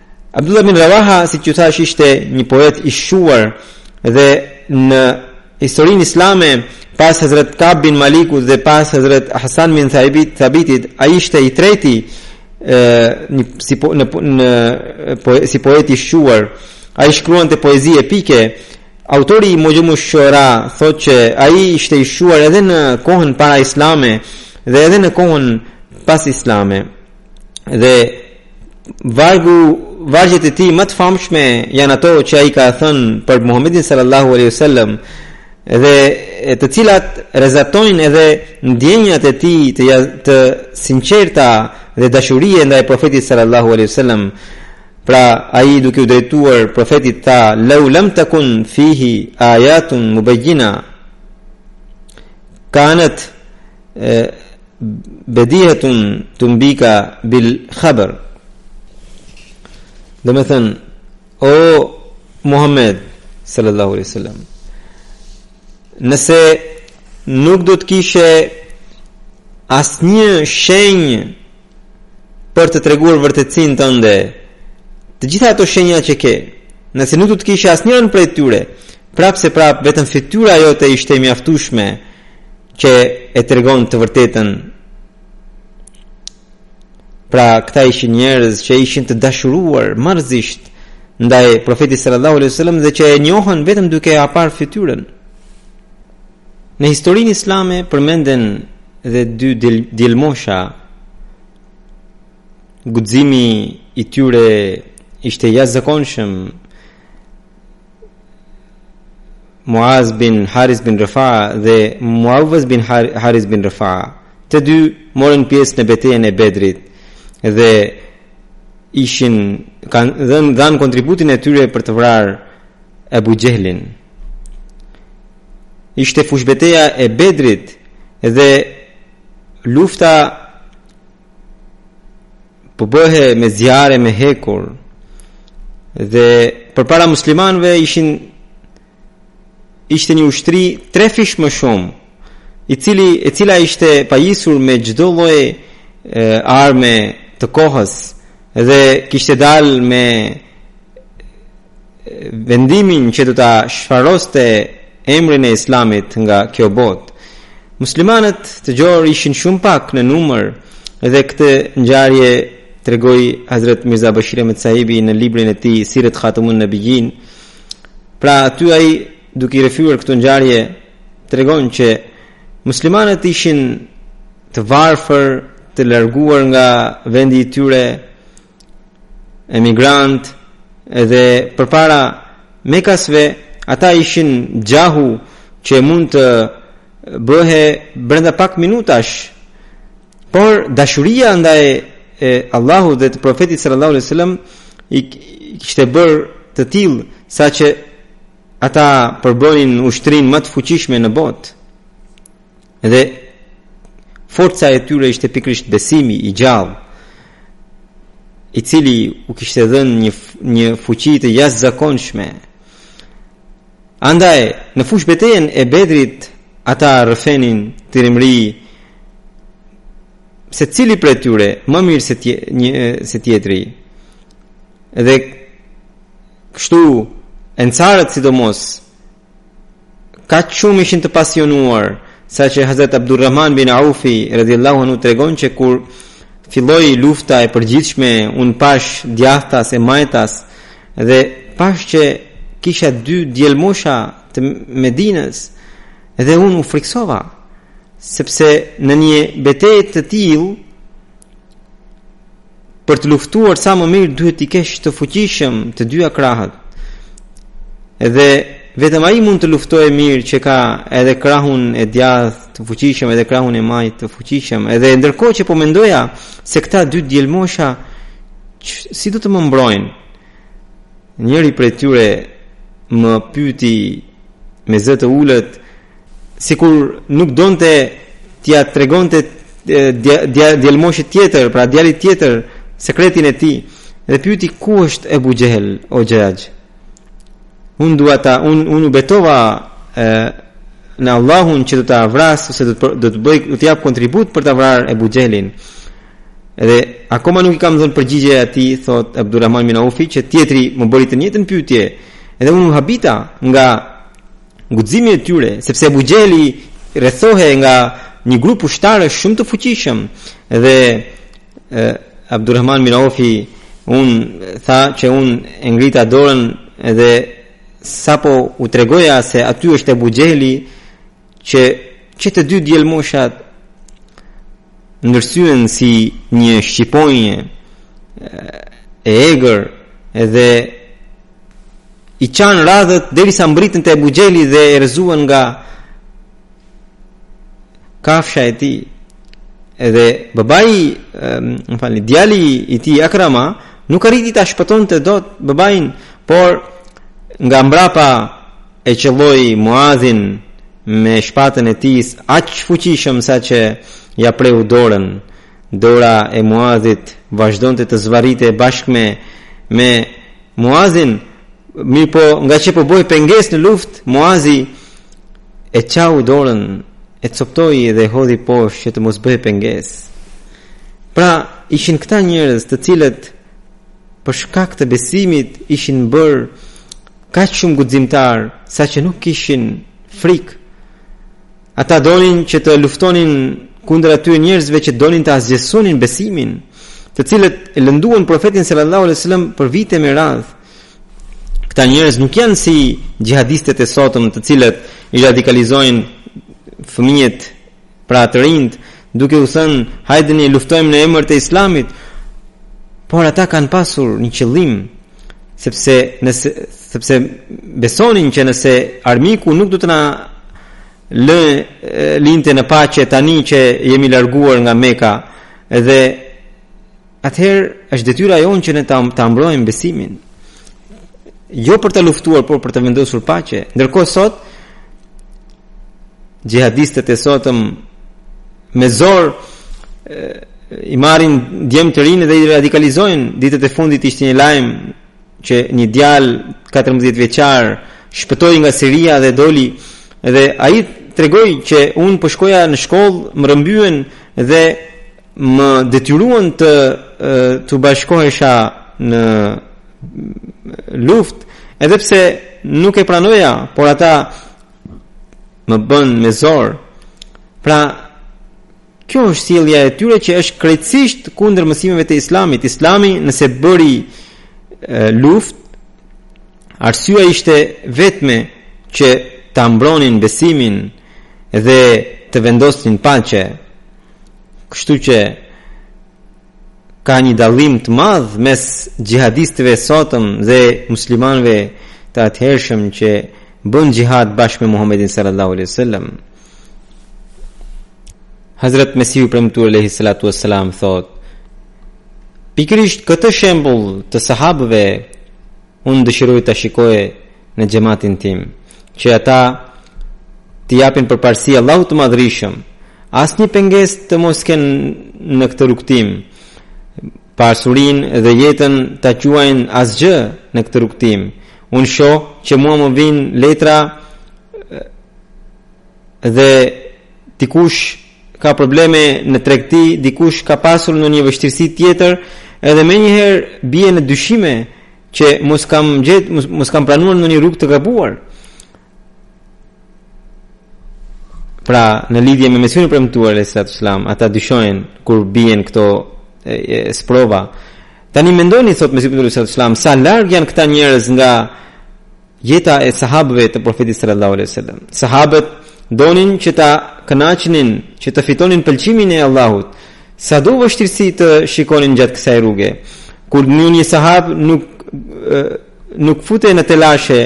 Abdullah bin Rawaha, siç thashë, ishte një poet i shquar dhe në historinë islame pas Hazret Kab bin Malikut dhe pas Hazret Hasan bin Thabit, Thabitit, ai ishte i treti e, një, si, po, në, në, po, si poet i shquar. Ai shkruante poezi epike, autori i Mojëmu Shora thotë që ai ishte i shquar edhe në kohën paraislame dhe edhe në kohën pasislame. dhe vargu vargjet e tij më të famshme janë ato që ai ka thënë për Muhamedin sallallahu alaihi wasallam dhe të cilat rrezatojnë edhe ndjenjat e tij të ja, të sinqerta dhe dashurie ndaj profetit sallallahu alaihi wasallam pra ai duke u drejtuar profetit tha law lam takun fihi ayatun mubayyina kanat bedihetun tunbika bil khabër domethënë o Muhammed sallallahu alaihi sallam nëse nuk do të kishe asnjë shenjë për të treguar vërtetësinë tënde të gjitha ato shenja që ke nëse nuk do të kishe asnjërën prej tyre prapëseprapë vetëm fytyra jote ishte e mjaftueshme që e tregon të vërtetën pra këta ishin njerëz që ishin të dashuruar marrëzisht ndaj profetit sallallahu alaihi wasallam dhe që e njohën vetëm duke e parë fytyrën në historinë islame përmenden dhe dy djelmosha guximi i tyre ishte i jashtëzakonshëm Muaz bin Haris bin Rëfa'a dhe Muavëz bin Haris bin Rëfa'a. Të dy morën pjesë në betejën e Bedrit dhe ishin kanë dhënë dhanë kontributin e tyre për të vrarë Abu Jahlin. Ishte fushbeteja e Bedrit dhe lufta po bëhej me zjarr e me hekur dhe përpara muslimanëve ishin ishte një ushtri trefish më shumë i cili e cila ishte pajisur me çdo lloj arme të kohës dhe kishte dalë me vendimin që do ta shfaroste emrin e Islamit nga kjo botë. Muslimanët të gjorë ishin shumë pak në numër dhe këtë ngjarje tregoi Hazrat Mirza Bashir Ahmed Sahibi në librin e tij Sirat Khatamun Nabiyyin. Pra aty ai duke i rrëfyer këto ngjarje tregon që muslimanët ishin të varfër, të larguar nga vendi i tyre, emigrant edhe përpara mekasve ata ishin gjahu që mund të bëhej brenda pak minutash por dashuria ndaj Allahut dhe të profetit sallallahu alaihi wasallam i kishte bërë të tillë saqë ata përbënin ushtrinë më të fuqishme në botë Dhe forca e tyre ishte pikërisht besimi i gjallë, i cili u kishte dhënë një një fuqi të jashtëzakonshme. Andaj, në fushëbetejën e Bedrit, ata rrëfenin trimëri secili prej tyre më mirë se tje, një se tjetri. Dhe kështu ensarët sidomos kaq shumë ishin të pasionuar sa që Hazrat Abdurrahman bin Aufi radhiyallahu anhu tregon që kur filloi lufta e përgjithshme unë pashë djathtas e majtas dhe pashë që kisha dy djelmosha të Medinës dhe unë u frikësova sepse në një betejë të tillë Për të luftuar sa më mirë duhet t'i kesh të fuqishëm të dyja krahët. Dhe vetëm ai mund të luftojë mirë që ka edhe krahun e djathtë të fuqishëm, edhe krahun e majtë të fuqishëm. Edhe ndërkohë që po mendoja se këta dy djelmosha si do të më mbrojnë. Njëri prej tyre më pyeti me zë të ulët, sikur nuk donte t'ia tregonte djalmoshit tjetër, pra djalit tjetër, sekretin e tij dhe pyeti ku është Ebu Xhehli o xhaxh. Unë dua ta unë u betova e, në Allahun që do ta vras ose do të do të bëj do të jap kontribut për ta vrarë Ebu Xhehlin. Edhe akoma nuk i kam dhënë përgjigje atij thotë Abdurrahman bin Aufi që tjetri më bëri të njëjtën pyetje. Edhe unë u habita nga guximi i tyre, sepse Ebu Xhehli rrethohej nga një grup ushtarësh shumë të fuqishëm dhe Abdurrahman bin Aufi unë tha që unë e ngrita dorën dhe sapo u tregoja se aty është Ebu Xhehli që që të dy djelmoshat ndërsyen si një shqiponje e egër dhe i çanë radhët derisa mbërritën te Ebu Xhehli dhe e rrëzuan nga kafsha e tij edhe babai më falni, djali i tij Akrama nuk arriti ta shpëtonte dot babain por nga mbrapa e qëlloi Muadhin me shpatën e tij aq fuqishëm saqë ia preu dorën Dora e Muadhit vazhdonte të zvarritej bashkë me me Muazin, mirëpo ngaqë po bëhej pengesë në luftë, Muazi e çau dorën, e coptoi dhe hodhi poshë që të mos bëhej pengesë. Pra, ishin këta njerëz të cilët për shkak të besimit ishin bërë kaq shumë guximtarë saqë nuk kishin frikë Ata donin që të luftonin kundër atyre njerëzve që donin të asgjësonin besimin, të cilët e lënduan profetin sallallahu alaihi wasallam për vite me radhë. Këta njerëz nuk janë si xhihadistët e sotëm, të cilët i radikalizojnë fëmijët pra të rinjtë, duke u thënë hajdeni luftojmë në emër të Islamit. Por ata kanë pasur një qëllim, Sepse nëse sepse besonin që nëse armiku nuk do të na lë linte në paqe tani që jemi larguar nga Meka dhe atëherë është detyra jonë që ne ta ta mbrojmë besimin. Jo për të luftuar, por për të vendosur paqe. Ndërkohë sot xhihadistët e sotëm me zor i marrin djem të rinj dhe i radikalizojnë ditët e fundit ishte një lajm që një djalë 14 vjeçar shpëtoi nga Siria dhe doli dhe ai tregoi që unë po shkoja në shkollë më rrëmbyen dhe më detyruan të t'u bashkohesha në luftë edhe pse nuk e pranoja por ata më bënë me zor. Pra, kjo është sjellja e tyre që është krejtësisht kundër mësimeve të Islamit. Islami nëse bëri luftë, arsyeja ishte vetëm që ta mbronin besimin dhe të vendosnin paqe. Kështu që ka një dallim të madh mes xhihadistëve të sotëm dhe muslimanëve të atëhershëm që bënë xhihad bashkë me Muhamedin sallallahu alaihi wasallam. Hazrat Mesihu i Premtuar alehi salatu wassalam thotë Pikërisht këtë shembull të sahabëve Unë dëshiroj ta shikoj në xhematin tim që ata t'i japin përparësi Allahut të Madhërishëm. Asnjë pengesë të mos kenë në këtë rrugëtim. Pasurinë dhe jetën ta quajnë asgjë në këtë rrugëtim. Unë shoh që mua më vijnë letra dhe dikush ka probleme në tregti, dikush ka pasur ndonjë vështirësi tjetër, edhe menjëherë bien në dyshime që mos kam gjet, mos, mos kam pranuar ndonjë rrugë të gabuar. Pra, në lidhje me Mesihun e Premtuar alejhi salatu uesselam, ata dyshojnë kur bien këto e, e, sprova. Tani mendoni, thotë Mesihu i Premtuar alejhi salatu uesselam, sa larg janë këta njerëz nga Jeta e sahabëve të Profetit sallallahu alaihi wasallam. Sahabët donin që ta kënaqnin, që të fitonin pëlqimin e Allahut. Sado vështirësi të shikonin gjatë kësaj rruge. Kur një një sahab nuk nuk futej në telashe,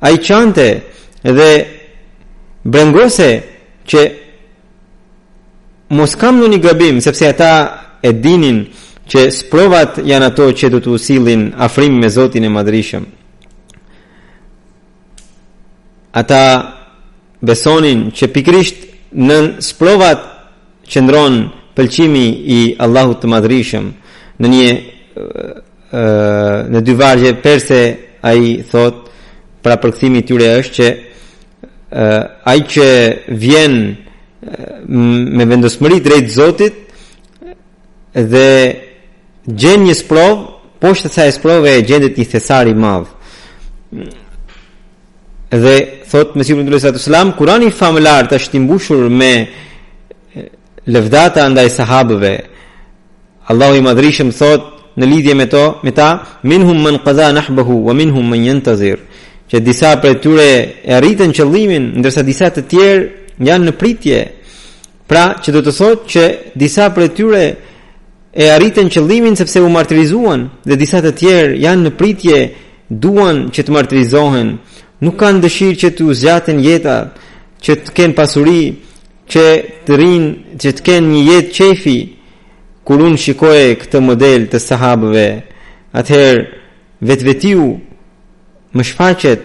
ai qante dhe brengosej që mos kam ndonjë gabim, sepse ata e dinin që sprovat janë ato që do t'u sillnin afrim me Zotin e Madhërishëm. ata besonin që pikërisht nën sprovat qëndron pëlqimi i Allahut të madhërishëm në një në dy vargje perse ai thotë pra përkthimi i tyre është që ai që vjen me vendosmëri drejt Zotit dhe Gjen një sprovë, poshtë asaj sprove gjendet një thesar i madh. Dhe thotë Mesihu i Premtuar alejhi salatu uesselam, Kurani famëlartë është i mbushur me lëvdata ndaj sahabëve. Allahu i madhërishëm thotë në lidhje me to, me ta, minhum man qada nahbahu wa minhum man yantazir. Që disa prej tyre e arritën qëllimin, ndërsa disa të tjerë janë në pritje. Pra, që do të thotë që disa prej tyre e arritën qëllimin sepse u martirizuan dhe disa të tjerë janë në pritje duan që të martirizohen, nuk kanë dëshirë që t'u zgjatet jeta, që të kenë pasuri, që të rrinë, që të kenë një jetë qejfi, kur unë shikoj këtë model të sahabëve, atëherë vetvetiu më shfaqet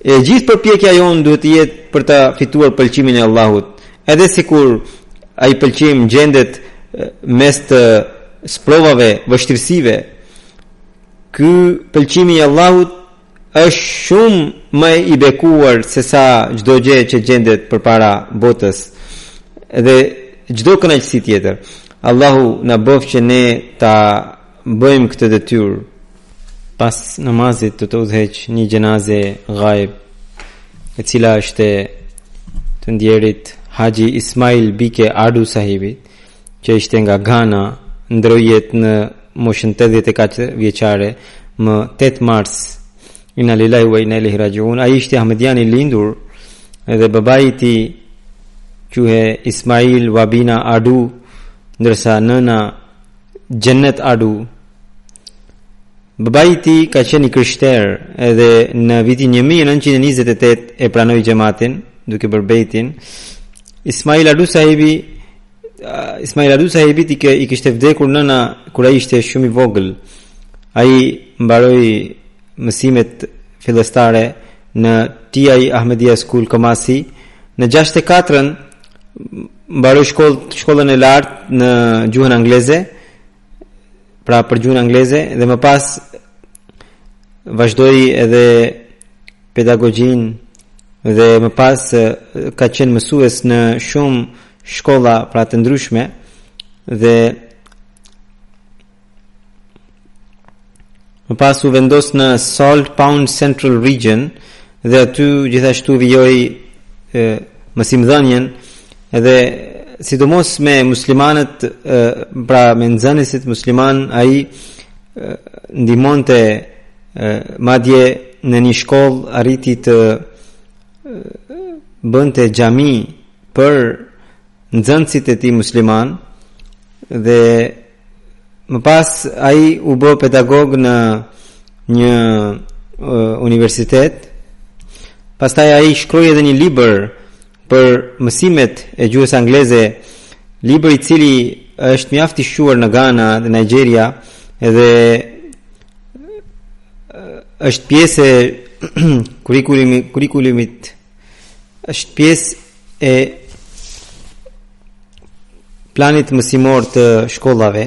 E gjithë përpjekja jonë duhet të jetë për ta fituar pëlqimin e Allahut, edhe sikur ai pëlqim gjendet mes të sprovave, vështirësive. Ky pëlqimi i Allahut është shumë më i bekuar sesa çdo gjë që gjendet përpara botës dhe çdo kënaqësi tjetër. Allahu na bëftë që ne ta Bëjmë këtë detyrë pas namazit do të udhëheq një xhenaze gajb e cila është e të ndjerit Haxhi Ismail Bike Adu Sahibit që ishte nga Ghana ndërroi jetë në moshën 84 vjeçare më 8 mars inna lillahi ua inna ilejhi raxhiun ai ishte ahmedian i lindur edhe babai i tij quhej Ismail Kwabena Adu ndërsa nëna Xhennet Adu Babai i tij ka qenë i krishterë edhe në vitin 1928 e pranoi xhematin duke bërë bejtin. Ismail Adu sahibi uh, Ismail Adu sahibit i, ke, i kishte vdekur nëna kur ai ishte shumë i vogël. Ai mbaroi mësimet fillestare në TI Ahmedia School Kumasi në 64-ën Mbaroi shkollë, shkollën e lartë në gjuhën angleze, pra për gjuhën angleze dhe më pas vazhdoi edhe pedagogjinë dhe më pas ka qenë mësues në shumë shkolla pra të ndryshme dhe Më pas u vendos në Saltpond Central Region dhe aty gjithashtu vijoi mësimdhënien dhe sidomos me muslimanët pra me nxënësit muslimanë ai ndihmonte madje në një shkollë arriti të bënte xhami për nxënësit e tij muslimanë dhe Më pas ai u bë pedagog në një uh, universitet. Pastaj ai shkroi edhe një libër për mësimet e gjuhës angleze, libër i cili është mjaft i shquar në Ghana dhe Nigeria, edhe është pjesë e kurrikulumit është pjesë e planit mësimor të shkollave.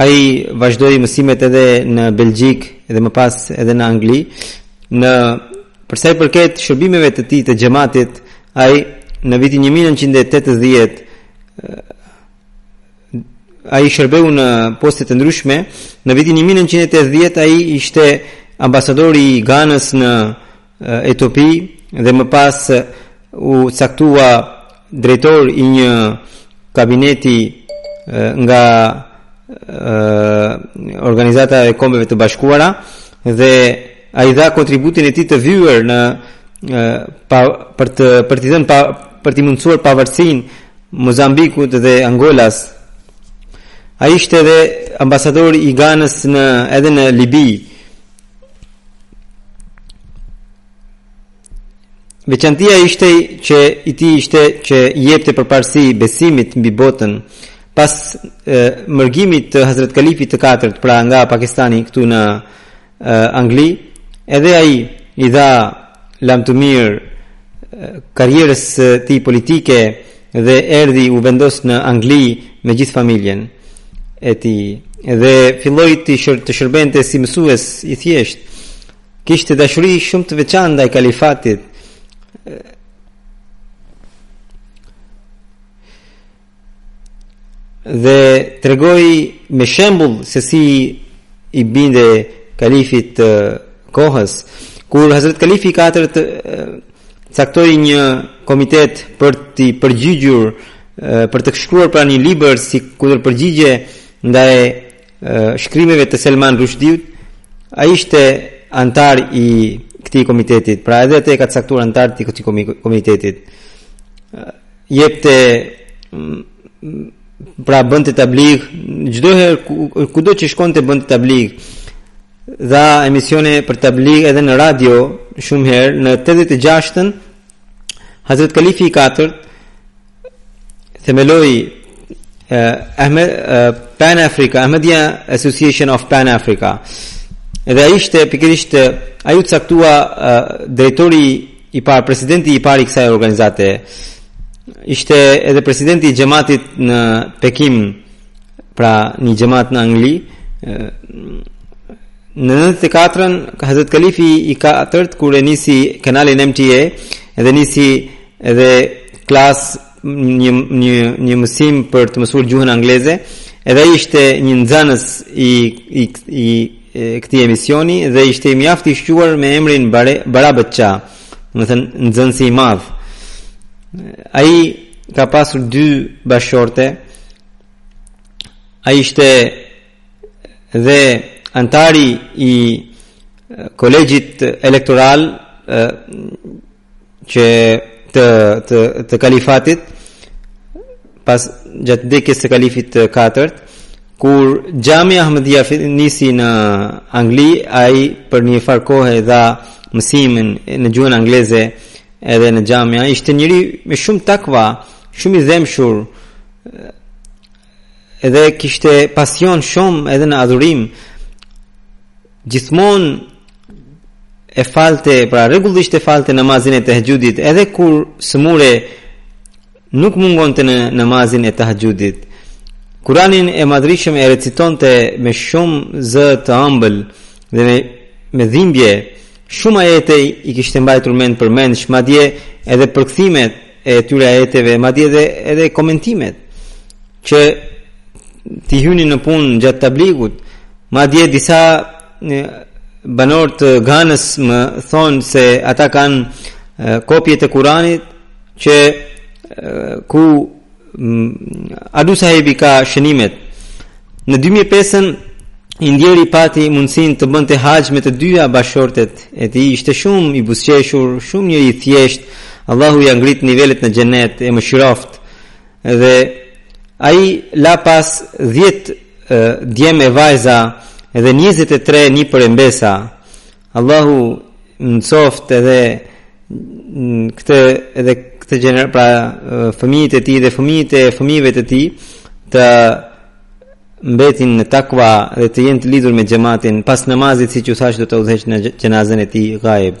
Ai vazhdoi mësimet edhe në Belgjikë dhe më pas edhe në Angli. Në për sa i përket shërbimeve të tij të xhematit, ai në vitin 1980 ai shërbeu në poste të ndryshme, në vitin 1980 ai ishte ambasadori i Ganës në Etiopi dhe më pas u caktua drejtor i një kabineti nga organizata e kombeve të bashkuara dhe Ai dha kontributin e tij të vyer në pa, për të për të dhënë pa, për të mundësuar pavarësinë Mozambikut dhe Angolas. Ai ishte edhe ambasador i Ganës në edhe në Libi. Veçantia ishte që e tij ishte që jepte përparësi besimit mbi botën pas e, mërgimit të Hazret Kalifit të katërt pra nga Pakistani këtu në Angli, edhe ai i dha lamtumirë karrierës së tij politike dhe erdhi u vendos në Angli me gjithë familjen e tij dhe filloi të shër, të shërbente si mësues i thjeshtë. Kishte dashuri shumë të veçantë ndaj kalifatit. dhe tregoi me shembull se si i bindej kalifit të kohës kur Hazret Kalifi i katërt caktoi një komitet për t'iu përgjigjur për të shkruar pra një libër si kundërpërgjigje ndaj shkrimeve të Selman Rushdiut ai ishte anëtar i këtij komitetit pra edhe atë e ka caktuar anëtar i këtij komitetit jepte pra bënte tablig çdoherë kudo që shkonte bënte tablig dha emisione për tablig edhe në radio shumë herë në 86-ën Hazrat Kalifi i 4 themeloi eh, Ahmed eh, Pan Africa Ahmadiyya Association of Pan Africa dhe ai ishte pikërisht ai u caktua eh, drejtori I parë presidenti i parë i kësaj organizate ishte edhe presidenti i xhamatit në Peckham, pra një xhamat në Angli. Në 94-ën Hazrat Kalifi i katërt kur e nisi kanalin MTA, edhe nisi edhe klasë një një një mësim për të mësuar gjuhën angleze. Edhe ai ishte një nxënës i i i këtij emisioni dhe ishte i mjaft i shquar me emrin Bara Baça, domethënë nxënësi i madh. Ai ka pasur dy bashkëshorte. Ai ishte dhe anëtari i kolegjit elektoral që të të të kalifatit pas gjatë vdekjes së kalifit të katërt kur Xhamia Ahmedia nisi në Angli ai për njëfarë kohe dha mësimin në gjuhën angleze edhe në xhamia ishte njeri me shumë takva shumë i dhembshur Edhe kishte pasion shumë edhe në adhurim. Gjithmonë e falte, pra rregullisht e falte namazin e tahajjudit, edhe kur sëmurej nuk mungonte në namazin e tahajjudit. Kur'anin e madhërishëm e recitonte me shumë zë të ëmbël dhe me, me dhimbje. Shumë ajete i kishte mbajtur mend për mend, madje edhe përkthimet e tyre ajeteve, madje edhe edhe komentimet, që t'i hynin në punë gjatë tabligut, madje disa banorë të Ganës më thonë se ata kanë kopjet e Kuranit, që ku Adu Sahibi ka shënimet, Në dy mijë e pesën, i ndjeri pati mundësinë të bënte haxh me të dyja bashkëshortet e tij. Ishte shumë i buzëqeshur, shumë njeri i thjeshtë. Allahu ia ngrittë nivelet në xhenet, e mëshiroftë. Dhe ai la pas 10 djem e vajza dhe 23 nipër e mbesa. Allahu mundësoftë edhe këtë edhe këtë gjener pra fëmijët e tij dhe fëmijët e fëmijëve të tij të mbetin në takva dhe të jenë të lidhur me xhamatin pas namazit siç u thashë do ta udhëheq unë xhenazën e tij gaib.